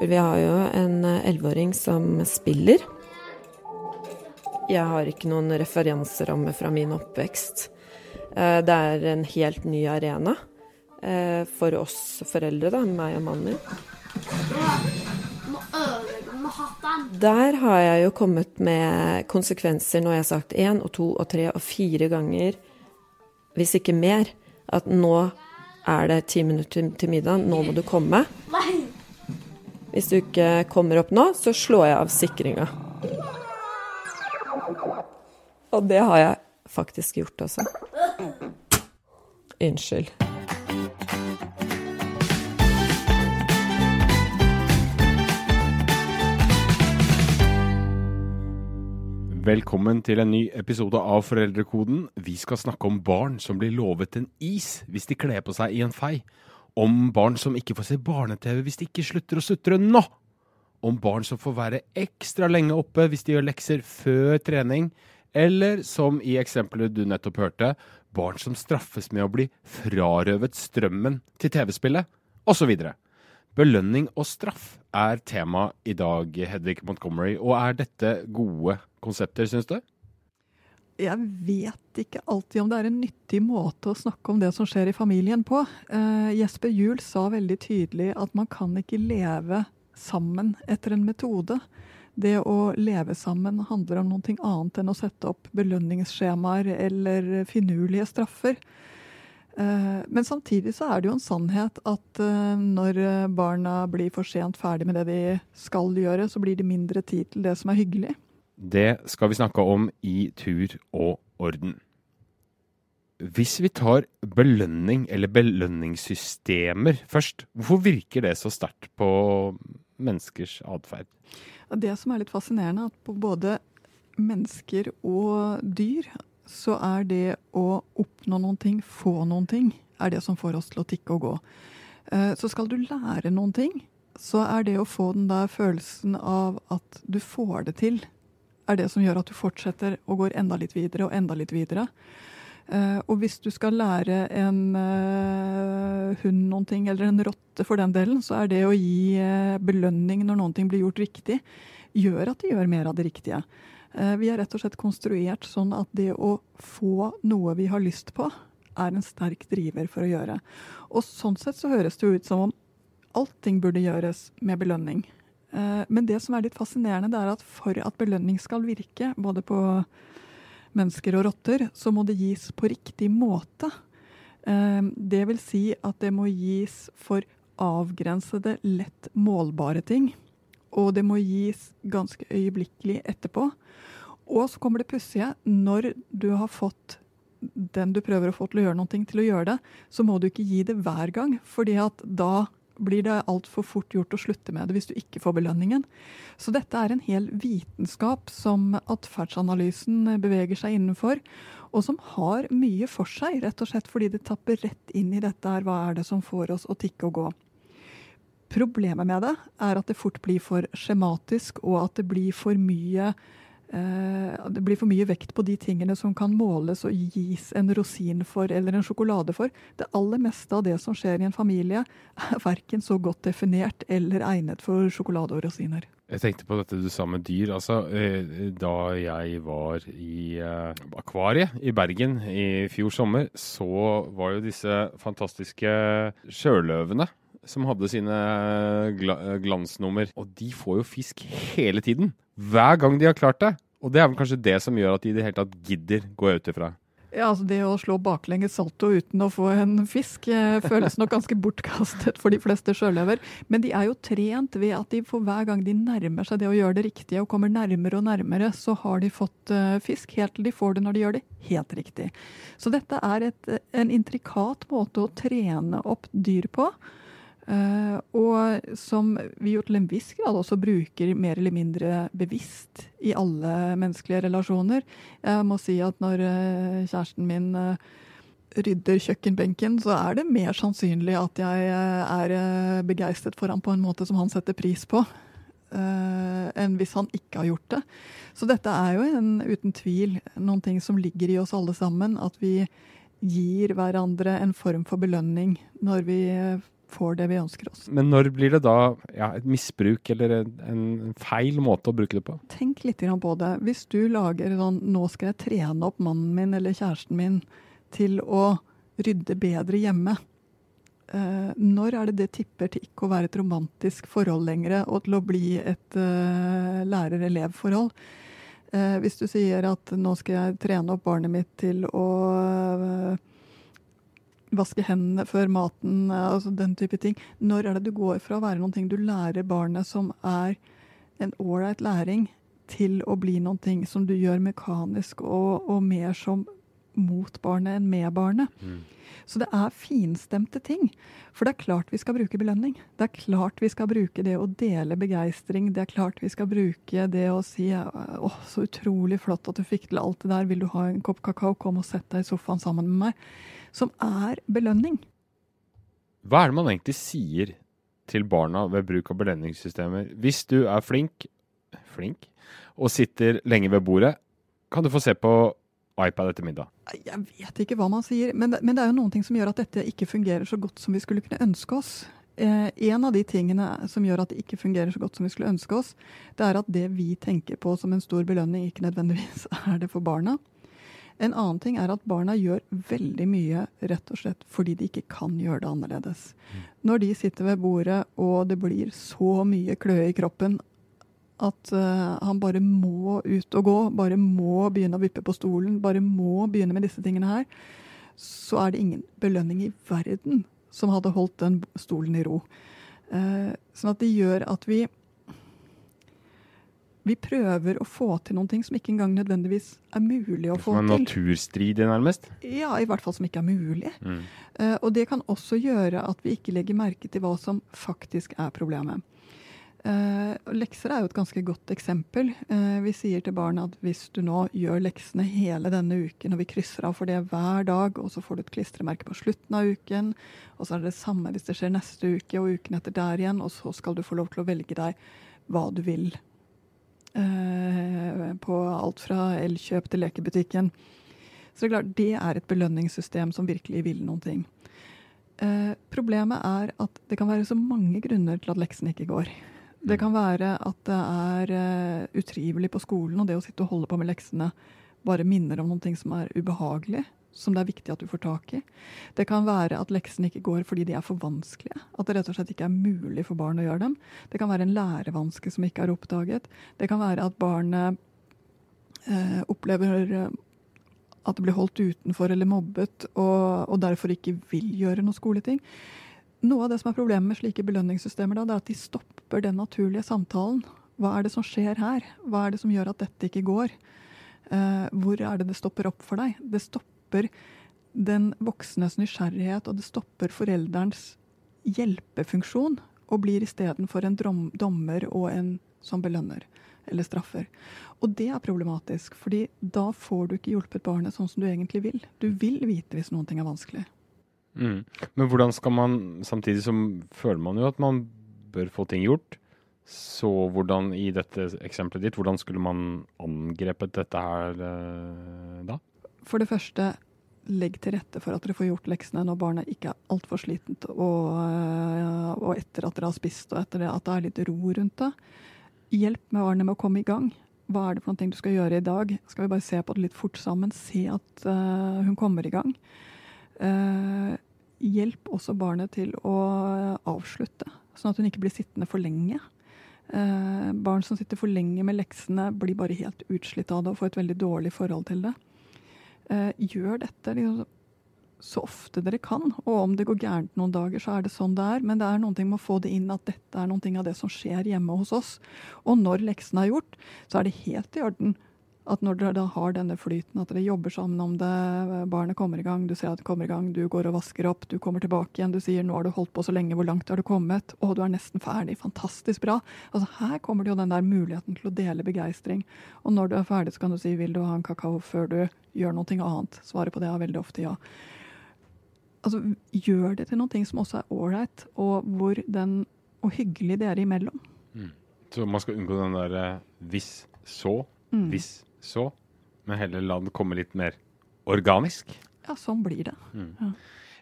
Vi har jo en elleveåring som spiller. Jeg har ikke noen referanseramme fra min oppvekst. Eh, det er en helt ny arena eh, for oss foreldre, da, meg og mannen min. Der har jeg jo kommet med konsekvenser når jeg har sagt én og to og tre og fire ganger, hvis ikke mer, at nå er det ti minutter til middag, nå må du komme. Hvis du ikke kommer opp nå, så slår jeg av sikringa. Og det har jeg faktisk gjort også. Unnskyld. Velkommen til en ny episode av Foreldrekoden. Vi skal snakke om barn som blir lovet en is hvis de kler på seg i en fei. Om barn som ikke får se barne-TV hvis de ikke slutter å sutre nå. Om barn som får være ekstra lenge oppe hvis de gjør lekser før trening. Eller som i eksempelet du nettopp hørte, barn som straffes med å bli frarøvet strømmen til TV-spillet, osv. Belønning og straff er tema i dag, Hedvig Montgomery. Og er dette gode konsepter, syns du? Jeg vet ikke alltid om det er en nyttig måte å snakke om det som skjer i familien på. Uh, Jesper Juel sa veldig tydelig at man kan ikke leve sammen etter en metode. Det å leve sammen handler om noe annet enn å sette opp belønningsskjemaer eller finurlige straffer. Eh, men samtidig så er det jo en sannhet at eh, når barna blir for sent ferdig med det de skal gjøre, så blir det mindre tid til det som er hyggelig. Det skal vi snakke om i Tur og orden. Hvis vi tar belønning, eller belønningssystemer først, hvorfor virker det så sterkt på menneskers atferd? Det som er litt fascinerende, er at på både mennesker og dyr så er det å oppnå noen ting, få noen ting, er det som får oss til å tikke og gå. Eh, så skal du lære noen ting, så er det å få den der følelsen av at du får det til, er det som gjør at du fortsetter og går enda litt videre og enda litt videre. Uh, og hvis du skal lære en uh, hund noen ting, eller en rotte for den delen, så er det å gi uh, belønning når noen ting blir gjort riktig, gjør at de gjør mer av det riktige. Eh, vi er rett og slett konstruert sånn at det å få noe vi har lyst på, er en sterk driver for å gjøre. Og sånn sett så høres det ut som om allting burde gjøres med belønning. Eh, men det som er litt fascinerende, det er at for at belønning skal virke, både på mennesker og rotter, så må det gis på riktig måte. Eh, det vil si at det må gis for avgrensede, lett målbare ting. Og det må gis ganske øyeblikkelig etterpå. Og så kommer det pussige. Når du har fått den du prøver å få til å gjøre noe, til å gjøre det, så må du ikke gi det hver gang. fordi at da blir det altfor fort gjort å slutte med det hvis du ikke får belønningen. Så dette er en hel vitenskap som atferdsanalysen beveger seg innenfor, og som har mye for seg, rett og slett fordi det tapper rett inn i dette her, hva er det som får oss å tikke og gå. Problemet med det er at det fort blir for skjematisk, og at det blir for mye det blir for mye vekt på de tingene som kan måles og gis en rosin for eller en sjokolade for. Det aller meste av det som skjer i en familie, er verken så godt definert eller egnet for sjokolade og rosiner. Jeg tenkte på dette du sa med dyr. altså eh, Da jeg var i uh, akvariet i Bergen i fjor sommer, så var jo disse fantastiske sjøløvene som hadde sine gla glansnummer. Og de får jo fisk hele tiden. Hver gang de har klart det. Og det er vel kanskje det som gjør at de i det hele tatt gidder, gå ut ifra. Ja, altså Det å slå baklenges salto uten å få en fisk eh, føles nok ganske bortkastet for de fleste sjøløver. Men de er jo trent ved at de for hver gang de nærmer seg det å gjøre det riktige, og kommer nærmere og nærmere, så har de fått uh, fisk helt til de får det når de gjør det helt riktig. Så dette er et, en intrikat måte å trene opp dyr på. Uh, og som vi jo til en viss grad også bruker mer eller mindre bevisst i alle menneskelige relasjoner. Jeg må si at når uh, kjæresten min uh, rydder kjøkkenbenken, så er det mer sannsynlig at jeg er begeistret for ham på en måte som han setter pris på, enn hvis han ikke har gjort det. Så dette er jo en, uten tvil noen ting som ligger i oss alle sammen. At vi gir hverandre en form for belønning når vi får det vi ønsker oss. Men når blir det da ja, et misbruk eller en, feil måte å bruke det på? Tenk litt på det. Hvis du lager sånn 'nå skal jeg trene opp mannen min eller kjæresten min til å rydde bedre hjemme', eh, når er det det tipper til ikke å være et romantisk forhold lenger, og til å bli et eh, lærer-elev-forhold? Eh, hvis du sier at 'nå skal jeg trene opp barnet mitt til å vaske hendene før maten, altså den type ting. Når er det du går fra å være noen ting du lærer barnet som er en ålreit læring, til å bli noen ting som du gjør mekanisk og, og mer som mot barnet enn med barnet? Mm. Så det er finstemte ting. For det er klart vi skal bruke belønning. Det er klart vi skal bruke det å dele begeistring. Det er klart vi skal bruke det å si åh, så utrolig flott at du fikk til alt det der. Vil du ha en kopp kakao? Kom og sett deg i sofaen sammen med meg som er belønning. Hva er det man egentlig sier til barna ved bruk av belønningssystemer? Hvis du er flink, flink og sitter lenge ved bordet, kan du få se på iPad etter middag? Jeg vet ikke hva man sier, men det, men det er jo noen ting som gjør at dette ikke fungerer så godt som vi skulle kunne ønske oss. Eh, en av de tingene som gjør at det ikke fungerer så godt som vi skulle ønske oss, det er at det vi tenker på som en stor belønning, ikke nødvendigvis er det for barna. En annen ting er at barna gjør veldig mye rett og slett fordi de ikke kan gjøre det annerledes. Mm. Når de sitter ved bordet og det blir så mye kløe i kroppen at uh, han bare må ut og gå, bare må begynne å vippe på stolen, bare må begynne med disse tingene her, så er det ingen belønning i verden som hadde holdt den stolen i ro. Uh, sånn at det gjør at vi vi prøver å få til noen ting som ikke engang nødvendigvis er mulig å få til. Som er naturstridig, nærmest? Ja, i hvert fall som ikke er mulig. Mm. Uh, og det kan også gjøre at vi ikke legger merke til hva som faktisk er problemet. Uh, lekser er jo et ganske godt eksempel. Uh, vi sier til barna at hvis du nå gjør leksene hele denne uken, og vi krysser av for det hver dag, og så får du et klistremerke på slutten av uken, og så er det det samme hvis det skjer neste uke og uken etter der igjen, og så skal du få lov til å velge deg hva du vil på alt fra elkjøp til lekebutikken. Så det er klart, det er et belønningssystem som virkelig vil noen ting. Eh, problemet er at det kan være så mange grunner til at leksene ikke går. Det kan være at det er uh, utrivelig på skolen, og det å sitte og holde på med leksene bare minner om noen ting som er ubehagelig som det er viktig at du får tak i. Det kan være at leksene ikke går fordi de er for vanskelige. At det rett og slett ikke er mulig for barn å gjøre dem. Det kan være en lærevanske som ikke er oppdaget. Det kan være at barnet eh, opplever eh, at det blir holdt utenfor eller mobbet, og, og, derfor ikke vil gjøre noe skoleting. Noe av det som er problemet med slike belønningssystemer, da, det er at de stopper den naturlige samtalen. Hva er det som skjer her? Hva er det som gjør at dette ikke går? Eh, hvor er det det stopper opp for deg? Det stopper stopper den voksnes nysgjerrighet, og det stopper forelderens hjelpefunksjon, og blir istedenfor en dommer og en som belønner eller straffer. Og det er problematisk, fordi da får du ikke hjulpet barnet sånn som du egentlig vil. Du vil vite hvis noen ting er vanskelig. Mm. Men hvordan skal man, samtidig som føler man jo at man bør få ting gjort, så hvordan i dette eksempelet ditt, hvordan skulle man angrepet dette her eh, da? For det første, legg til rette for at dere får gjort leksene når barnet ikke er altfor slitent, og, eh, og, etter at dere har spist, og etter det at det er litt ro rundt det. Hjelp med barnet med å komme i gang. Hva er det for noe du skal gjøre i dag? Skal vi bare se på det litt fort sammen? Se at uh, hun kommer i gang. Uh, hjelp også barnet til å avslutte, sånn at hun ikke blir sittende for lenge. Uh, barn som sitter for lenge med leksene, blir bare helt utslitt av det og får et veldig dårlig forhold til det. Eh, gjør dette liksom, så ofte dere kan. Og om det går gærent noen dager, så er det sånn det er. Men det er noen ting med å få det inn at dette er noen ting av det som skjer hjemme hos oss. Og når leksene er gjort, så er det helt i orden at når dere da har denne flyten, at dere jobber sammen om det, barnet kommer i gang, du ser at det kommer i gang, du går og vasker opp, du kommer tilbake igjen, du sier 'nå har du holdt på så lenge, hvor langt har du kommet', 'å, du er nesten ferdig', fantastisk bra. Altså Her kommer det jo den der muligheten til å dele begeistring. Og når du er ferdig, så kan du si 'vil du ha en kakao før du gjør noe annet'? Svaret på det er veldig ofte ja. Altså, gjør det til noe som også er ålreit, og hvor den og hyggelig dere imellom. Mm. Så man skal unngå den derre eh, 'hvis så', mm. hvis så, men heller la den komme litt mer organisk. Ja, sånn blir det. Mm. Ja.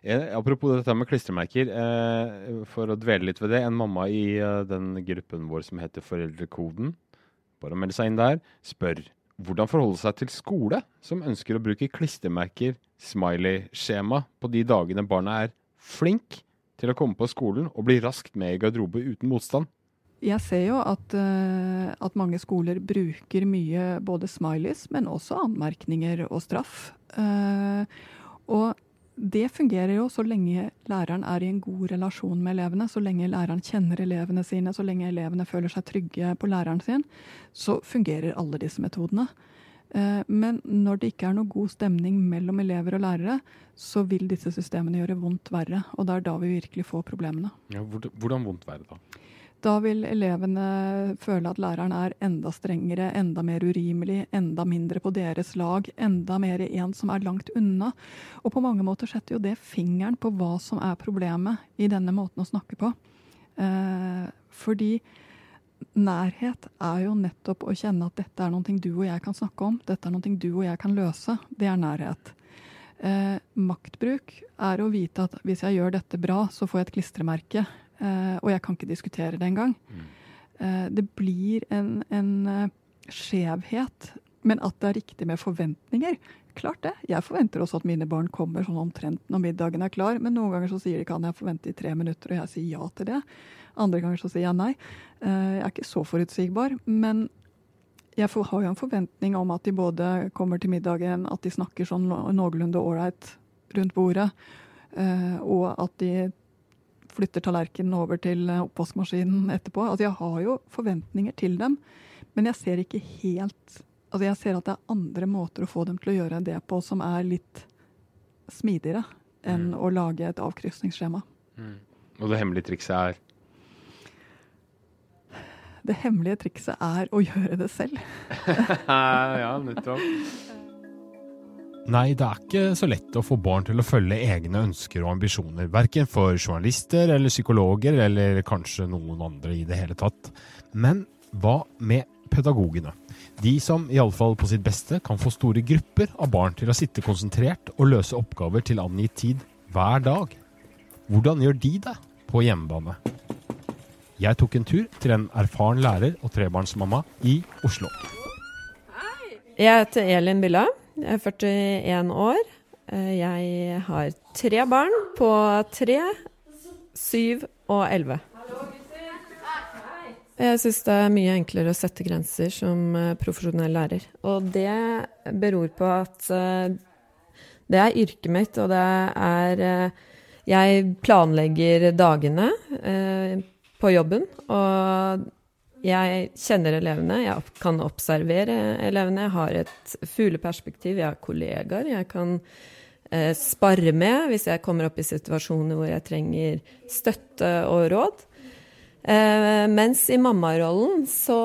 Eh, apropos dette med klistremerker, eh, for å dvele litt ved det. En mamma i eh, den gruppen vår som heter Foreldrekoden, bare å melde seg inn der, spør hvordan forholde seg til skole som ønsker å bruke klistremerker, smiley-skjema, på de dagene barna er flink til å komme på skolen og bli raskt med i garderobe uten motstand. Jeg ser jo at, uh, at, mange skoler bruker mye både smileys, men også anmerkninger og straff. Uh, og det fungerer jo så lenge læreren er i en god relasjon med elevene, så lenge læreren kjenner elevene sine, så lenge elevene føler seg trygge på læreren sin, så fungerer alle disse metodene. Eh, men når det ikke er noe god stemning mellom elever og lærere, så vil disse systemene gjøre vondt verre. Og det er da vi virkelig får problemene. Ja, hvordan vondt verre da? Da vil elevene føle at læreren er enda strengere, enda mer urimelig, enda mindre på deres lag, enda mer en som er langt unna. Og på mange måter setter jo det fingeren på hva som er problemet i denne måten å snakke på. Eh, fordi nærhet er jo nettopp å kjenne at dette er noe du og jeg kan snakke om. Dette er noe du og jeg kan løse. Det er nærhet. Eh, maktbruk er å vite at hvis jeg gjør dette bra, så får jeg et klistremerke. Uh, og jeg kan ikke diskutere det engang. Mm. Uh, det blir en, en uh, skjevhet. Men at det er riktig med forventninger, klart det. Jeg forventer også at mine barn kommer sånn omtrent når middagen er klar. Men noen ganger så sier de kan jeg forvente i tre minutter, og jeg sier ja til det. Andre ganger så sier jeg nei. jeg er ikke så forutsigbar. Men jeg har jo en forventning om at de både kommer til middagen, at de snakker sånn noenlunde ålreit rundt bordet, og at de flytter tallerkenen over til eh, oppvaskmaskinen etterpå. Altså, jeg har jo forventninger til dem, men jeg ser ikke helt Altså, jeg ser at det er andre måter å få dem til å gjøre det på som er litt smidigere enn mm. å lage et avkrysningsskjema. Mm. Og det hemmelige trikset er? Det hemmelige trikset er å gjøre det selv. ja, nettopp. Nei, det er ikke så lett å få barn til å følge egne ønsker og ambisjoner, verken for journalister eller psykologer eller kanskje noen andre i det hele tatt. Men hva med pedagogene? De som iallfall på sitt beste kan få store grupper av barn til å sitte konsentrert og løse oppgaver til angitt tid hver dag. Hvordan gjør de det på hjemmebane? Jeg tok en tur til en erfaren lærer og trebarnsmamma i Oslo. Jeg heter Elin Billa. Jeg er 41 år. Eh, jeg har tre barn på tre, syv og elleve. Jeg syns det er mye enklere å sette grenser som eh, profesjonell lærer. Og det beror på at eh, det er yrket mitt, og det er Jeg planlegger dagene på jobben, og jeg kjenner elevene, jeg kan observere elevene. Jeg har et fugleperspektiv, jeg har kollegaer jeg kan eh, spare med hvis jeg kommer opp i situasjoner hvor jeg trenger støtte og råd. Eh, mens i mammarollen så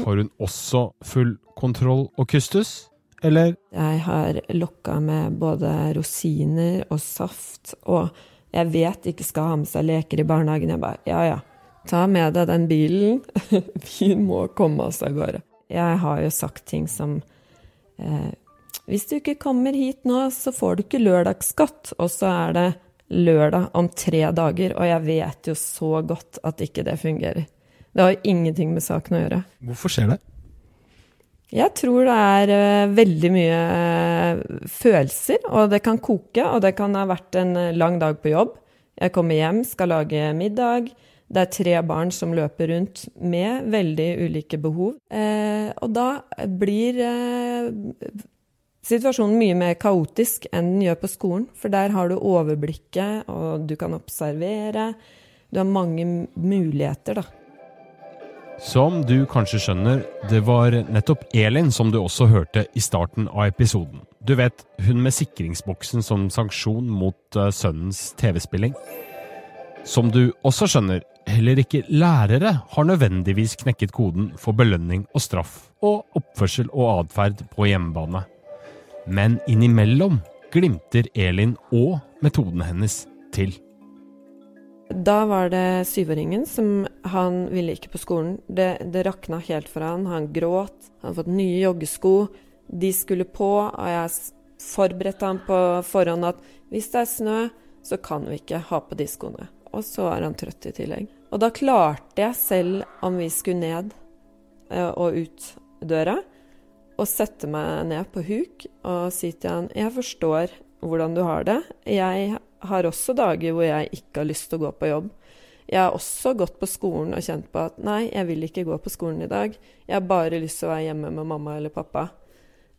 Har hun også full kontroll og kustus, eller? Jeg har lokka med både rosiner og saft, og jeg vet de ikke skal ha med seg leker i barnehagen. Jeg bare ja ja Ta med deg den bilen. Vi må komme oss av gårde. Jeg har jo sagt ting som eh, Hvis du ikke kommer hit nå, så får du ikke lørdagsskatt. Og så er det lørdag om tre dager, og jeg vet jo så godt at ikke det fungerer. Det har jo ingenting med saken å gjøre. Hvorfor skjer det? Jeg tror det er uh, veldig mye uh, følelser, og det kan koke. Og det kan ha vært en lang dag på jobb. Jeg kommer hjem, skal lage middag. Det er tre barn som løper rundt med veldig ulike behov. Eh, og da blir eh, situasjonen mye mer kaotisk enn den gjør på skolen. For der har du overblikket, og du kan observere. Du har mange muligheter, da. Som du kanskje skjønner, det var nettopp Elin som du også hørte i starten av episoden. Du vet, hun med sikringsboksen som sanksjon mot uh, sønnens TV-spilling. Som du også skjønner, Heller ikke lærere har nødvendigvis knekket koden for belønning og straff og oppførsel og atferd på hjemmebane. Men innimellom glimter Elin og metoden hennes til. Da var det syvåringen som Han ville ikke på skolen. Det, det rakna helt for han. Han gråt. Han hadde fått nye joggesko. De skulle på, og jeg forberedte ham på forhånd at hvis det er snø, så kan vi ikke ha på de skoene. Og så er han trøtt i tillegg. Og da klarte jeg, selv om vi skulle ned eh, og ut døra, å sette meg ned på huk og si til han Jeg forstår hvordan du har det. Jeg har også dager hvor jeg ikke har lyst til å gå på jobb. Jeg har også gått på skolen og kjent på at nei, jeg vil ikke gå på skolen i dag. Jeg har bare lyst til å være hjemme med mamma eller pappa.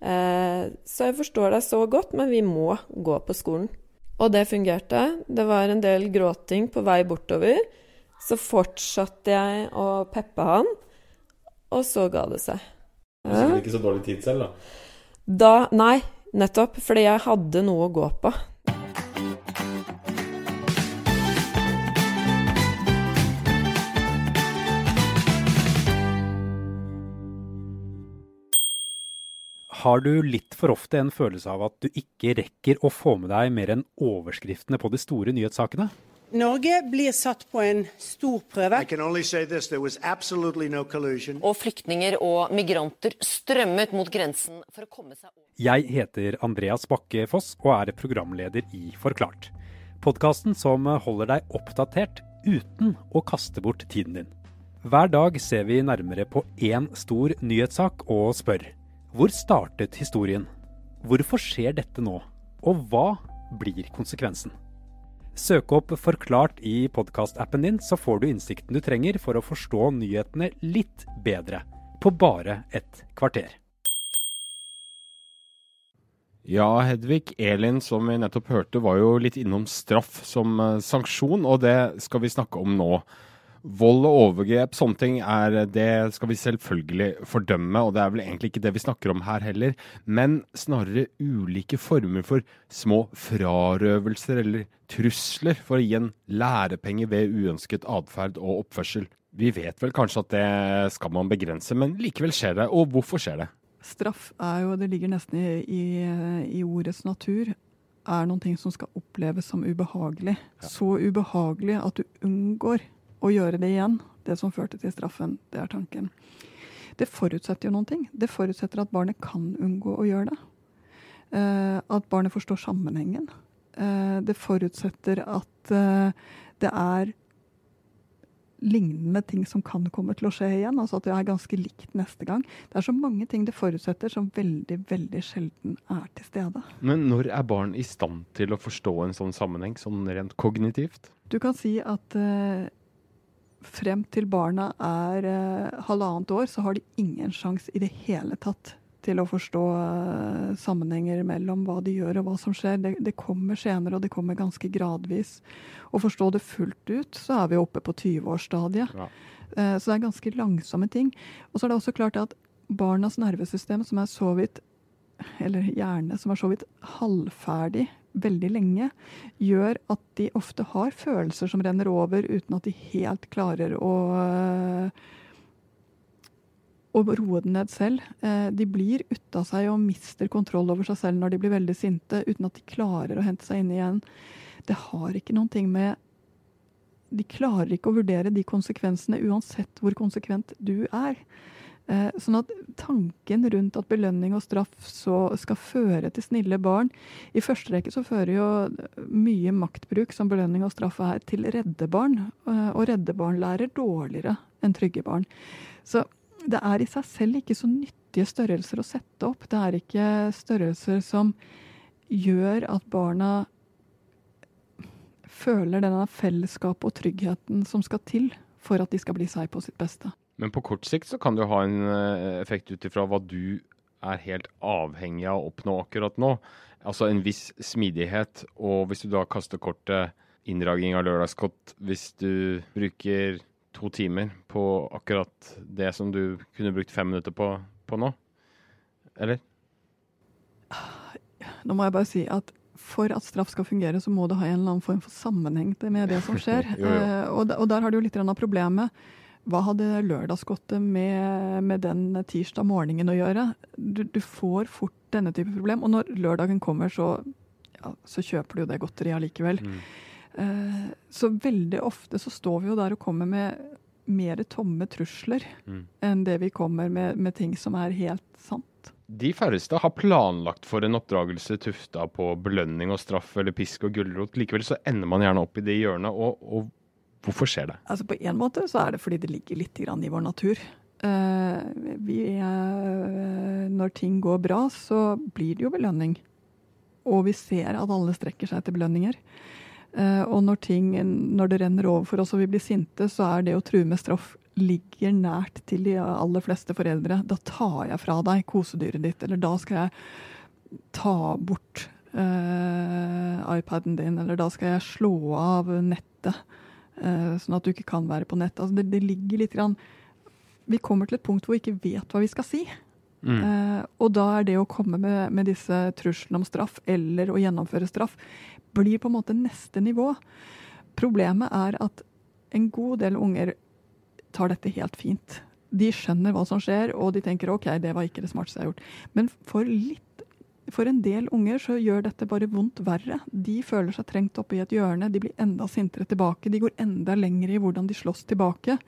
Eh, så jeg forstår deg så godt, men vi må gå på skolen. Og det fungerte. Det var en del gråting på vei bortover. Så fortsatte jeg å peppe han, og så ga det seg. Du fikk ikke så dårlig tid selv, da? Da Nei, nettopp. Fordi jeg hadde noe å gå på. Har du litt for ofte en følelse av at du ikke rekker å få med deg mer enn overskriftene på de store nyhetssakene? Norge blir satt på en stor prøve. This, no og flyktninger og migranter strømmet mot grensen for å komme seg over. Jeg heter Andreas Bakke Foss og er programleder i Forklart. Podkasten som holder deg oppdatert uten å kaste bort tiden din. Hver dag ser vi nærmere på én stor nyhetssak og spør hvor startet historien? Hvorfor skjer dette nå? Og hva blir konsekvensen? Søk opp Forklart i podkastappen din, så får du innsikten du trenger for å forstå nyhetene litt bedre. På bare et kvarter. Ja, Hedvig. Elin, som vi nettopp hørte, var jo litt innom straff som eh, sanksjon, og det skal vi snakke om nå. Vold og overgrep, sånne ting, er, det skal vi selvfølgelig fordømme. Og det er vel egentlig ikke det vi snakker om her heller, men snarere ulike former for små frarøvelser eller trusler for å gi en lærepenge ved uønsket atferd og oppførsel. Vi vet vel kanskje at det skal man begrense, men likevel skjer det. Og hvorfor skjer det? Straff er jo, det ligger nesten i, i, i ordets natur, er noen ting som skal oppleves som ubehagelig. Ja. Så ubehagelig at du unngår å gjøre det igjen. Det som førte til straffen, det er tanken. Det forutsetter jo noen ting. Det forutsetter at barnet kan unngå å gjøre det. Eh, at barnet forstår sammenhengen. Eh, det forutsetter at eh, det er lignende ting som kan komme til å skje igjen. Altså at det er ganske likt neste gang. Det er så mange ting det forutsetter som veldig, veldig sjelden er til stede. Men når er barn i stand til å forstå en sånn sammenheng, sånn rent kognitivt? Du kan si at frem til barna er eh, halvannet år, så har de ingen sjanse i det hele tatt til å forstå eh, sammenhenger mellom hva de gjør og hva som skjer. Det, det, kommer senere, og det kommer ganske gradvis. Å forstå det fullt ut, så er vi oppe på 20-årsstadiet. Ja. Eh, så det er ganske langsomme ting. Og så er det også klart at barnas nervesystem, som er så vidt eller hjerne som er så vidt halvferdig veldig lenge, gjør at de ofte har følelser som renner over uten at de helt klarer å å roe den ned selv. Eh, de blir ute av seg og mister kontroll over seg selv når de blir veldig sinte, uten at de klarer å hente seg inn igjen. Det har ikke noen ting med De klarer ikke å vurdere de konsekvensene uansett hvor konsekvent du er. Eh, sånn at tanken rundt at belønning og straff skal føre til snille barn I første rekke så fører jo mye maktbruk som belønning og straff er, til redde barn. Eh, og redde barn lærer dårligere enn trygge barn. Så det er i seg selv ikke så nyttige størrelser å sette opp. Det er ikke størrelser som gjør at barna føler denne fellesskapet og tryggheten som skal til for at de skal bli seg på sitt beste. Men på kort sikt så kan det jo ha en eh, effekt ut ifra hva du er helt avhengig av å oppnå akkurat nå. Altså en viss smidighet, og hvis du da kaster kortet inndragning av lørdagskott hvis du bruker to timer på akkurat det som du kunne brukt fem minutter på, på nå? Eller? Nå må jeg bare si at for at straff skal fungere, så må det ha en eller annen form for sammenheng med det som skjer. jo, jo. Uh, og, der har du litt av problemet. Hva hadde lørdagsgodtet med, med, den tirsdag morgenen å gjøre? Du, du, får fort denne type problem. Og når lørdagen kommer, så, ja, så kjøper du jo det godteriet allikevel. Mm. Uh, så veldig ofte så står vi jo der og kommer med mer tomme trusler mm. enn det vi kommer med, med ting som er helt sant. de færreste har planlagt for en oppdragelse tufta på belønning og straff eller pisk og gulrot. Likevel så ender man gjerne opp i det hjørnet. Og, og hvorfor skjer det? Altså På en måte så er det fordi det ligger litt i vår natur. Uh, vi, uh, når ting går bra, så blir det jo belønning. Og vi ser at alle strekker seg til belønninger. Uh, og når, ting, når det renner over for oss og vi blir sinte, så er det å true med straff ligger nært til de aller fleste foreldre. Da tar jeg fra deg kosedyret ditt, eller da skal jeg ta bort uh, iPaden din, eller da skal jeg slå av nettet, sånn at du ikke kan være på nett. Altså det, det, ligger litt grann Vi kommer til et punkt hvor vi ikke vet hva vi skal si. Mm. Uh, og da er det å komme med, med disse truslene om straff, eller å gjennomføre straff, blir på en måte neste nivå. Problemet er at en god del unger tar dette helt fint. De skjønner hva som skjer, og de tenker OK, det var ikke det smarteste jeg har gjort. Men for, litt, for en del unger så gjør dette bare vondt verre. De føler seg trengt oppe i et hjørne, de blir enda sintere tilbake. De går enda lenger i hvordan de slåss tilbake.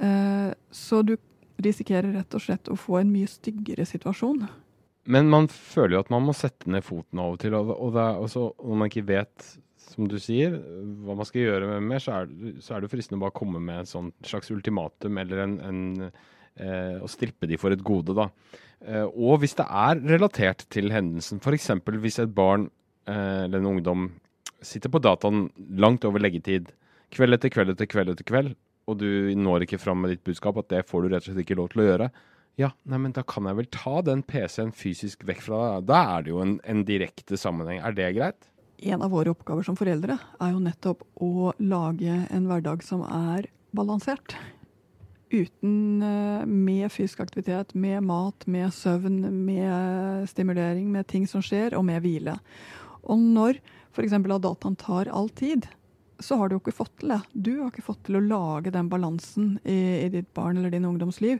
Uh, så du risikerer rett og slett å få en mye styggere situasjon. Men man føler jo at man må sette ned foten av og til. Og, også, når man ikke vet som du sier, hva man skal gjøre med mer, så er, så er fristende å bare komme med en sånn slags ultimatum eller en, en eh, og strippe de for et gode, da. Eh, og hvis det er relatert til hendelsen, f.eks. hvis et barn eh, eller en ungdom sitter på dataen langt over leggetid, kveld etter kveld etter kveld etter kveld, og du når ikke fram med ditt budskap, at det får du rett og slett ikke lov til å gjøre. Ja, nei, men da kan jeg vel ta den PC-en fysisk vekk fra deg. Da er det jo en, en direkte sammenheng. Er det greit? en av våre oppgaver som foreldre er jo nettopp å lage en hverdag som er balansert. Uten eh, Med fysisk aktivitet, med mat, med søvn, med stimulering, med ting som skjer, og med hvile. Og når f.eks. at dataen tar all tid, så har du jo ikke fått til det. Du har ikke fått til å lage den balansen i, i ditt barn eller din ungdomsliv.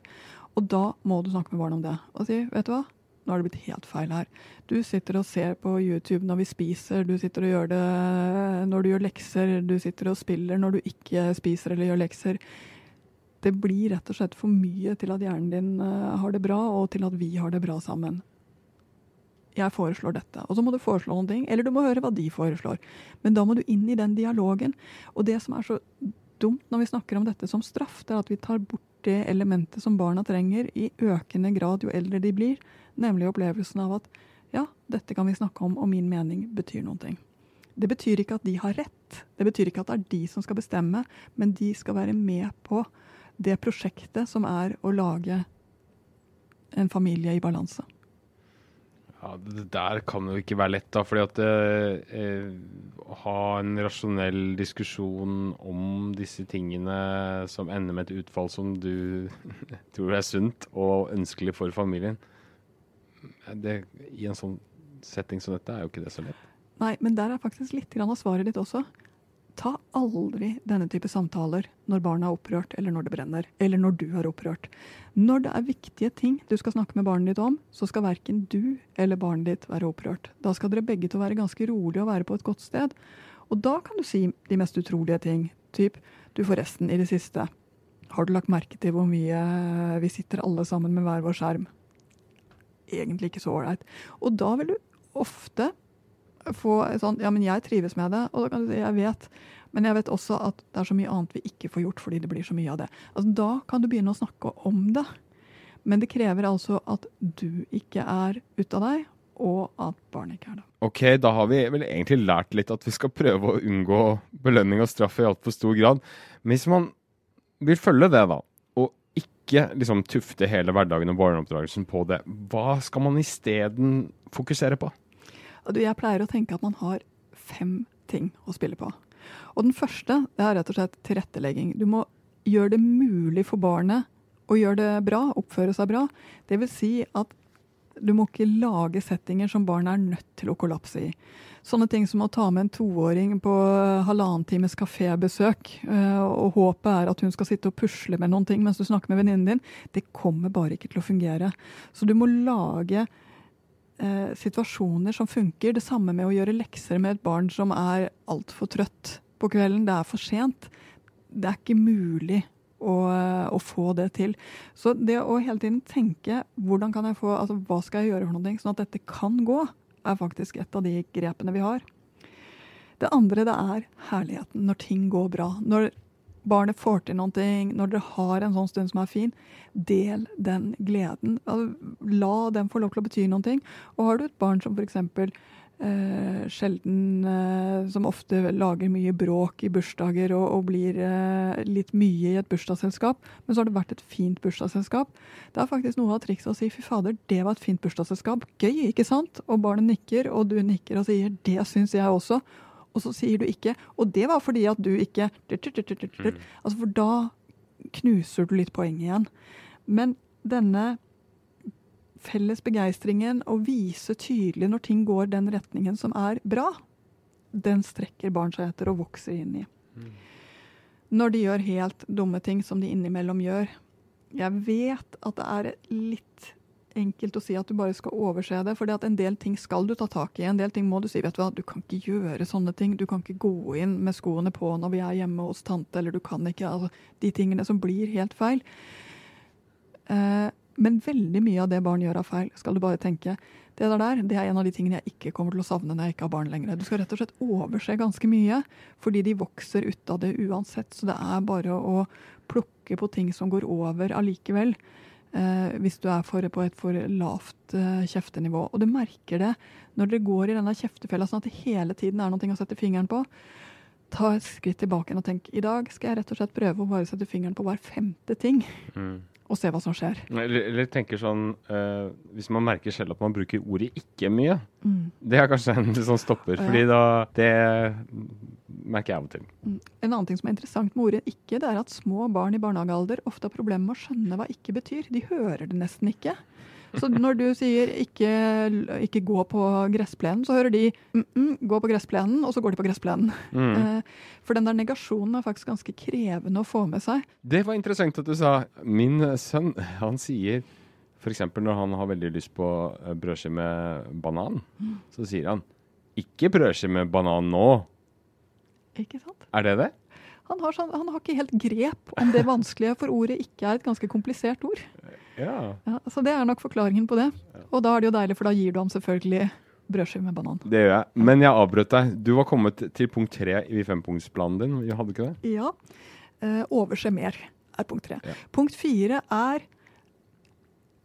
Og da må du snakke med barnet om det. Og si, vet du hva, nå har det blitt helt feil her. Du sitter og ser på YouTube når vi spiser, du sitter og gjør det når du gjør lekser, du sitter og spiller når du ikke spiser eller gjør lekser. Det blir rett og slett for mye til at hjernen din eh, har det bra, og til at vi har det bra sammen. Jeg foreslår dette. Og så må du foreslå noen ting, eller du må høre hva de foreslår. Men da må du inn i den dialogen. Og det som er så dumt når vi snakker om dette som straff, det er at vi tar bort det elementet som barna trenger i økende grad jo eldre de blir, nemlig opplevelsen av at ja, dette kan vi snakke om, og min mening betyr noen ting. Det betyr ikke at de har rett, det betyr ikke at det er de som skal bestemme, men de skal være med på det prosjektet som er å lage en familie i balanse. Ja, Det der kan jo ikke være lett, da. fordi at eh, eh, ha en rasjonell diskusjon om disse tingene som ender med et utfall som du tror er sunt og ønskelig for familien, det, I en sånn setting som dette er jo ikke det så lett. Nei, men der er faktisk litt av svaret ditt også. Ta aldri denne type samtaler når barna er opprørt, eller når det brenner, eller når du er opprørt. Når det er viktige ting du skal snakke med barnet ditt om, så skal verken du eller barnet ditt være opprørt. Da skal dere begge to være ganske rolige og være på et godt sted. Og da kan du si de mest utrolige ting. Typ, du forresten, i det siste, har du lagt merke til hvor mye vi sitter alle sammen med hver vår skjerm? Egentlig ikke så ålreit. Og da vil du ofte få sånn Ja, men jeg trives med det. Og da kan du si jeg vet. Men jeg vet også at det er så mye annet vi ikke får gjort fordi det blir så mye av det. Altså, da kan du begynne å snakke om det. Men det krever altså at du ikke er ute av deg, og at barnet ikke er det. Ok, da har vi vel egentlig lært litt at vi skal prøve å unngå belønning og straff i altfor stor grad. Men hvis man vil følge det, da, og ikke liksom tufte hele hverdagen og barneoppdragelsen på det, hva skal man isteden fokusere på? Jeg pleier å tenke at man har fem ting å spille på. Og den første det er rett og slett tilrettelegging. Du må gjøre det mulig for barnet å gjøre det bra, oppføre seg bra. Det vil si at du må ikke lage settinger som barnet er nødt til å kollapse i. Sånne ting som å ta med en toåring på halvannen times kafébesøk, eh, og håpet er at hun skal sitte og pusle med noen ting mens du snakker med venninnen din, det kommer bare ikke til å fungere. Så du må lage eh, situasjoner som funker. Det samme med å gjøre lekser med et barn som er altfor trøtt på kvelden. Det er for sent. Det er ikke mulig å, å, få det til. Så det å hele tiden tenke hvordan kan jeg få, altså hva skal jeg gjøre for noe, sånn at dette kan gå, er faktisk et av de grepene vi har. Det andre det er herligheten, når ting går bra. Når barnet får til noen ting, når dere har en sånn stund som er fin, del den gleden. La den få lov til å bety noen ting. Og har du et barn som f.eks. Eh, sjelden eh, Som ofte lager mye bråk i bursdager og, og blir eh, litt mye i et bursdagsselskap, men så har det vært et fint bursdagsselskap. Det er faktisk noe av trikset å si 'fy fader, det var et fint bursdagsselskap'. Gøy, ikke sant? Og barnet nikker, og du nikker og sier 'det syns jeg også' og så sier du ikke. Og det var fordi at du ikke mm. altså For da knuser du litt poenget igjen. Men denne felles begeistringen, å vise tydelig når ting går den retningen som er bra, den strekker barn seg etter og vokser inn i. Mm. Når de gjør helt dumme ting som de innimellom gjør. Jeg vet at det er litt enkelt å si at du bare skal overse det. For en del ting skal du ta tak i. En del ting må du si. vet Du hva, du kan ikke gjøre sånne ting. Du kan ikke gå inn med skoene på når vi er hjemme hos tante, eller du kan ikke altså, De tingene som blir helt feil. Eh, men veldig mye av det barn gjør av feil, skal du bare tenke. Det der, det er en av de tingene jeg ikke kommer til å savne når jeg ikke har barn lenger. Du skal rett og slett overse ganske mye, fordi de vokser ut av det uansett. Så det er bare å plukke på ting som går over allikevel eh, hvis du er for, på et for lavt eh, kjeftenivå. Og du merker det når dere går i denne kjeftefella sånn at det hele tiden er noe å sette fingeren på. Ta et skritt tilbake og tenk i dag skal jeg rett og slett prøve å bare sette fingeren på hver femte ting. Mm og se hva som skjer. Eller, eller tenker sånn uh, Hvis man merker selv at man bruker ordet 'ikke' mye, mm. det er kanskje en sånn stopper. Fordi da Det merker jeg av og til. Mm. En annen ting som er interessant med ordet 'ikke', det er at små barn i barnehagealder ofte har problemer med å skjønne hva 'ikke' betyr. De hører det nesten ikke. Så når du sier ikke, ikke gå på gressplenen, så hører de mm -mm, gå på gressplenen, og så går de på gressplenen. Mm. Eh, for den der negasjonen er faktisk ganske krevende å få med seg. Det var interessant at du sa min sønn, han sier f.eks. når han har veldig lyst på eh, brødskive med banan, så sier han ikke brødskive med banan nå. Ikke sant? Er det det? Han har, sånn, han har ikke helt grep om det vanskelige, for ordet ikke er et ganske komplisert ord. Ja. ja. Så det er nok forklaringen på det. Og da er det jo deilig, for da gir du ham selvfølgelig brødskive med banan. Det gjør jeg. Men jeg avbrøt deg. Du var kommet til punkt tre i fempunktsplanen din. Hadde ikke det? Ja. Eh, overse mer er punkt tre. Ja. Punkt fire er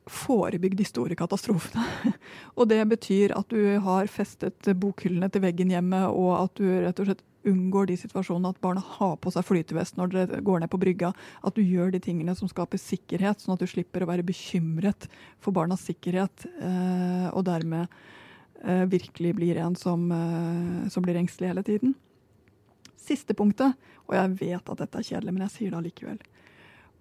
forebygg de store katastrofene. og det betyr at du har festet bokhyllene til veggen hjemme, og at du rett og slett unngår de situasjonene at barna har på seg flytevest når dere går ned på brygga. At du gjør de tingene som skaper sikkerhet, sånn at du slipper å være bekymret for barnas sikkerhet, eh, og dermed eh, virkelig blir en som, eh, som blir engstelig hele tiden. Siste punktet, og jeg vet at dette er kjedelig, men jeg sier det allikevel.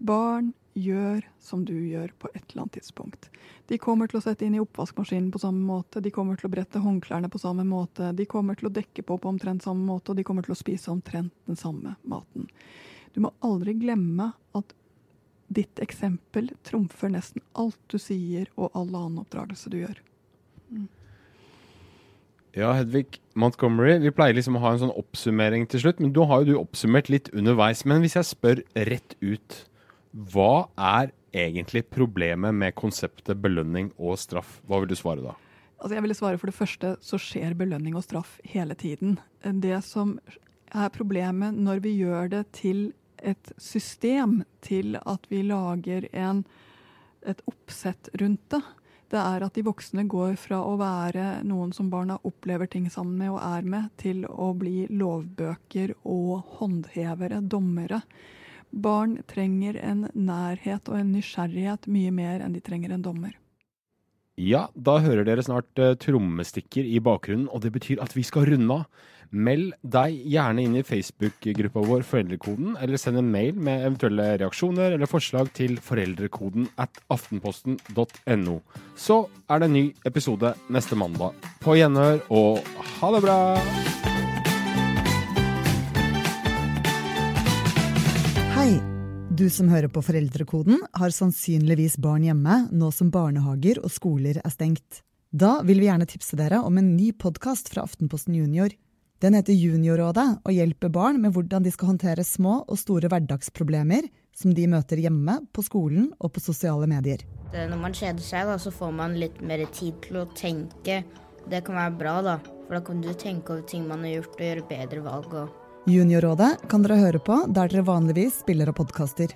Barn gjør som du gjør på et eller annet tidspunkt. De kommer til å sette inn i oppvaskmaskinen på samme måte, de kommer til å brette håndklærne på samme måte, de kommer til å dekke på på omtrent samme måte, og de kommer til å spise omtrent den samme maten. Du må aldri glemme at ditt eksempel trumfer nesten alt du sier og all annen oppdragelse du gjør. Mm. Ja, Hedvig Montgomery, vi pleier liksom å ha en sånn oppsummering til slutt, men du har jo du oppsummert litt underveis. Men hvis jeg spør rett ut hva er egentlig problemet med konseptet belønning og straff? Hva vil du svare da? Altså jeg ville svare For det første så skjer belønning og straff hele tiden. Det som er problemet når vi gjør det til et system, til at vi lager en, et oppsett rundt det, det er at de voksne går fra å være noen som barna opplever ting sammen med og er med, til å bli lovbøker og håndhevere, dommere. Barn trenger en nærhet og en nysgjerrighet mye mer enn de trenger en dommer. Ja, da hører dere snart uh, trommestikker i bakgrunnen, og det betyr at vi skal runde av. Meld deg gjerne inn i Facebook-gruppa vår Foreldrekoden, eller send en mail med eventuelle reaksjoner eller forslag til foreldrekoden at aftenposten.no. Så er det en ny episode neste mandag. På gjenhør, og ha det bra! Du som hører på Foreldrekoden, har sannsynligvis barn hjemme nå som barnehager og skoler er stengt. Da vil vi gjerne tipse dere om en ny podkast fra Aftenposten Junior. Den heter Juniorrådet og hjelper barn med hvordan de skal håndtere små og store hverdagsproblemer som de møter hjemme, på skolen og på sosiale medier. Når man kjeder seg, da, så får man litt mer tid til å tenke. Det kan være bra, da. For da kan du tenke over ting man har gjort, og gjøre bedre valg. også. Juniorrådet kan dere høre på der dere vanligvis spiller og podkaster.